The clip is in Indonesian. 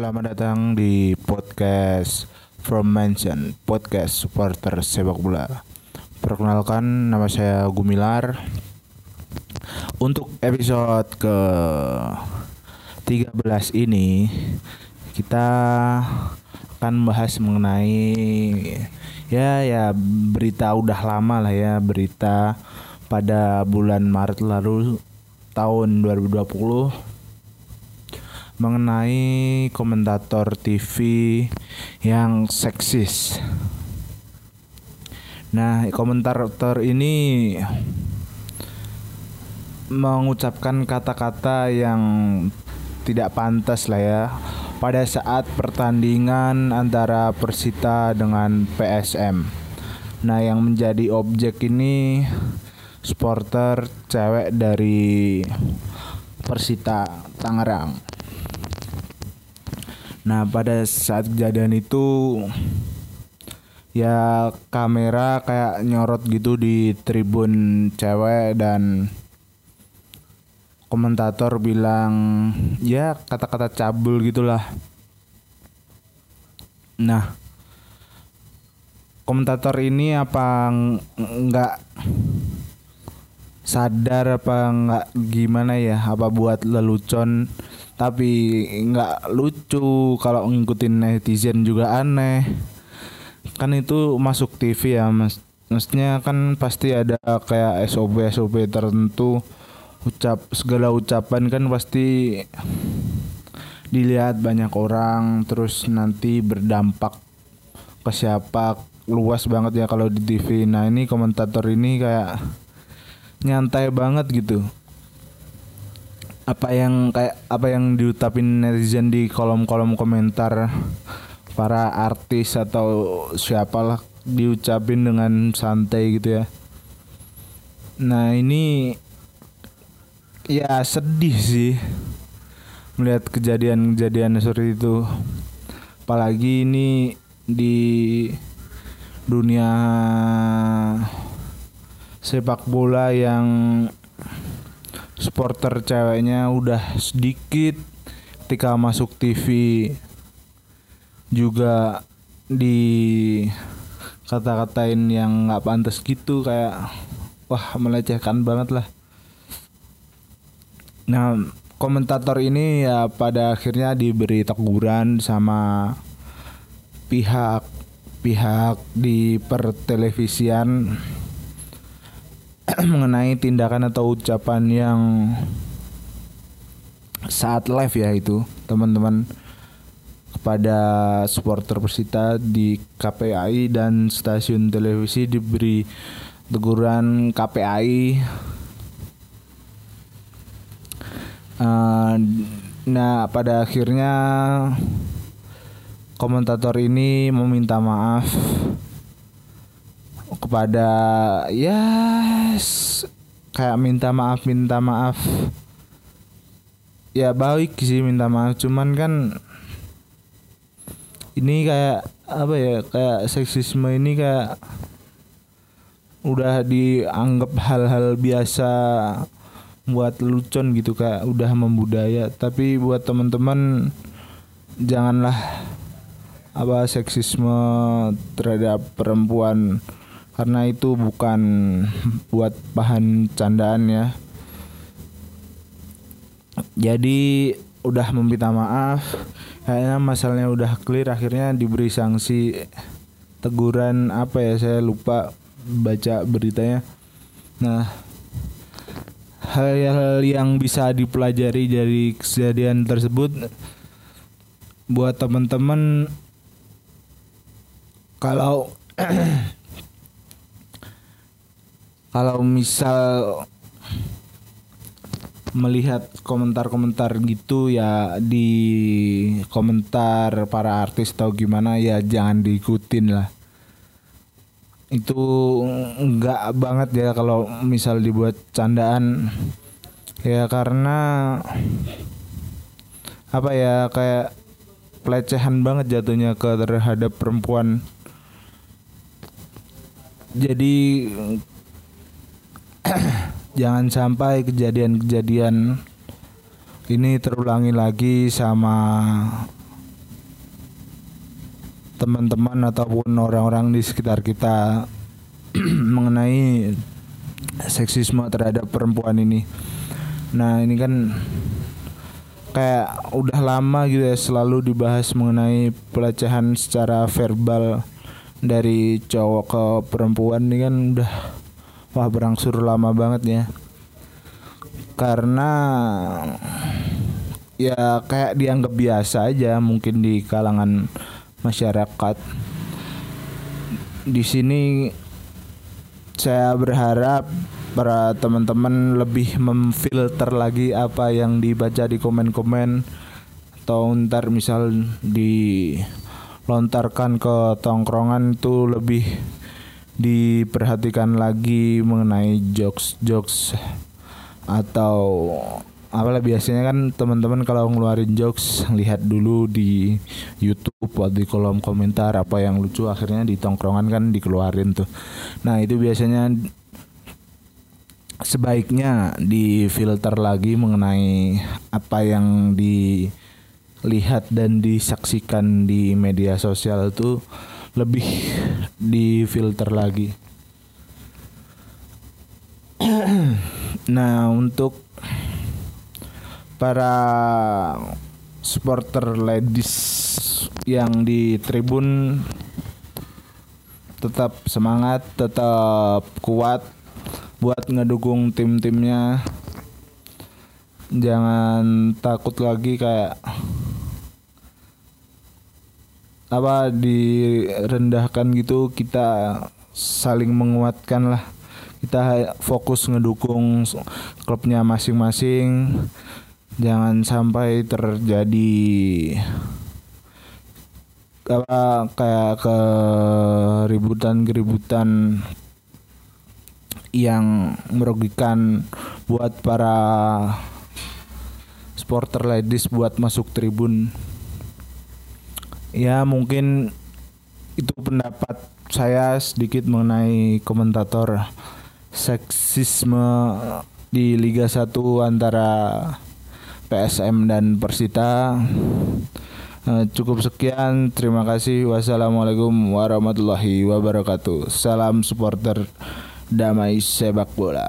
Selamat datang di podcast From Mansion, podcast supporter sepak bola. Perkenalkan nama saya Gumilar. Untuk episode ke 13 ini kita akan bahas mengenai ya ya berita udah lama lah ya berita pada bulan Maret lalu tahun 2020 mengenai komentator TV yang seksis. Nah, komentator ini mengucapkan kata-kata yang tidak pantas lah ya pada saat pertandingan antara Persita dengan PSM. Nah, yang menjadi objek ini supporter cewek dari Persita Tangerang. Nah pada saat kejadian itu ya kamera kayak nyorot gitu di tribun cewek dan komentator bilang ya kata-kata cabul gitulah. Nah komentator ini apa nggak sadar apa nggak gimana ya apa buat lelucon tapi nggak lucu kalau ngikutin netizen juga aneh. Kan itu masuk TV ya mas. Maksudnya kan pasti ada kayak SOP SOP tertentu. Ucap segala ucapan kan pasti dilihat banyak orang. Terus nanti berdampak ke siapa luas banget ya kalau di TV nah ini komentator ini kayak nyantai banget gitu apa yang kayak apa yang diutapin netizen di kolom-kolom komentar para artis atau siapalah diucapin dengan santai gitu ya. Nah ini ya sedih sih melihat kejadian-kejadian seperti itu. Apalagi ini di dunia sepak bola yang supporter ceweknya udah sedikit. Ketika masuk TV juga di kata-katain yang nggak pantas gitu kayak wah melecehkan banget lah. Nah komentator ini ya pada akhirnya diberi teguran sama pihak pihak di pertelevisian mengenai tindakan atau ucapan yang saat live ya itu teman-teman kepada supporter Persita di KPAI dan stasiun televisi diberi teguran KPAI eh, nah pada akhirnya komentator ini meminta maaf kepada yes, kayak minta maaf minta maaf. Ya baik sih minta maaf cuman kan ini kayak apa ya kayak seksisme ini kayak udah dianggap hal-hal biasa buat lucon gitu kayak udah membudaya. Tapi buat teman-teman janganlah apa seksisme terhadap perempuan karena itu bukan buat bahan candaan ya. Jadi udah meminta maaf. Kayaknya masalahnya udah clear akhirnya diberi sanksi teguran apa ya saya lupa baca beritanya. Nah hal-hal yang bisa dipelajari dari kejadian tersebut buat teman-teman kalau kalau misal melihat komentar-komentar gitu ya di komentar para artis atau gimana ya jangan diikutin lah. Itu enggak banget ya kalau misal dibuat candaan. Ya karena apa ya kayak pelecehan banget jatuhnya ke terhadap perempuan. Jadi jangan sampai kejadian-kejadian ini terulangi lagi sama teman-teman ataupun orang-orang di sekitar kita mengenai seksisme terhadap perempuan ini. Nah, ini kan kayak udah lama gitu ya selalu dibahas mengenai pelecehan secara verbal dari cowok ke perempuan ini kan udah wah berangsur lama banget ya. Karena ya kayak dianggap biasa aja mungkin di kalangan masyarakat. Di sini saya berharap para teman-teman lebih memfilter lagi apa yang dibaca di komen-komen atau ntar misal dilontarkan ke tongkrongan itu lebih diperhatikan lagi mengenai jokes-jokes atau apalah biasanya kan teman-teman kalau ngeluarin jokes lihat dulu di YouTube atau di kolom komentar apa yang lucu akhirnya di tongkrongan kan dikeluarin tuh. Nah, itu biasanya sebaiknya difilter lagi mengenai apa yang dilihat dan disaksikan di media sosial itu lebih difilter lagi. nah, untuk para supporter ladies yang di tribun tetap semangat, tetap kuat buat ngedukung tim-timnya. Jangan takut lagi kayak apa direndahkan gitu kita saling menguatkan lah kita fokus ngedukung klubnya masing-masing jangan sampai terjadi apa kayak keributan-keributan yang merugikan buat para supporter ladies buat masuk tribun. Ya mungkin itu pendapat saya sedikit mengenai komentator seksisme di Liga 1 antara PSM dan Persita. Uh, cukup sekian, terima kasih. Wassalamualaikum warahmatullahi wabarakatuh. Salam supporter damai sepak bola.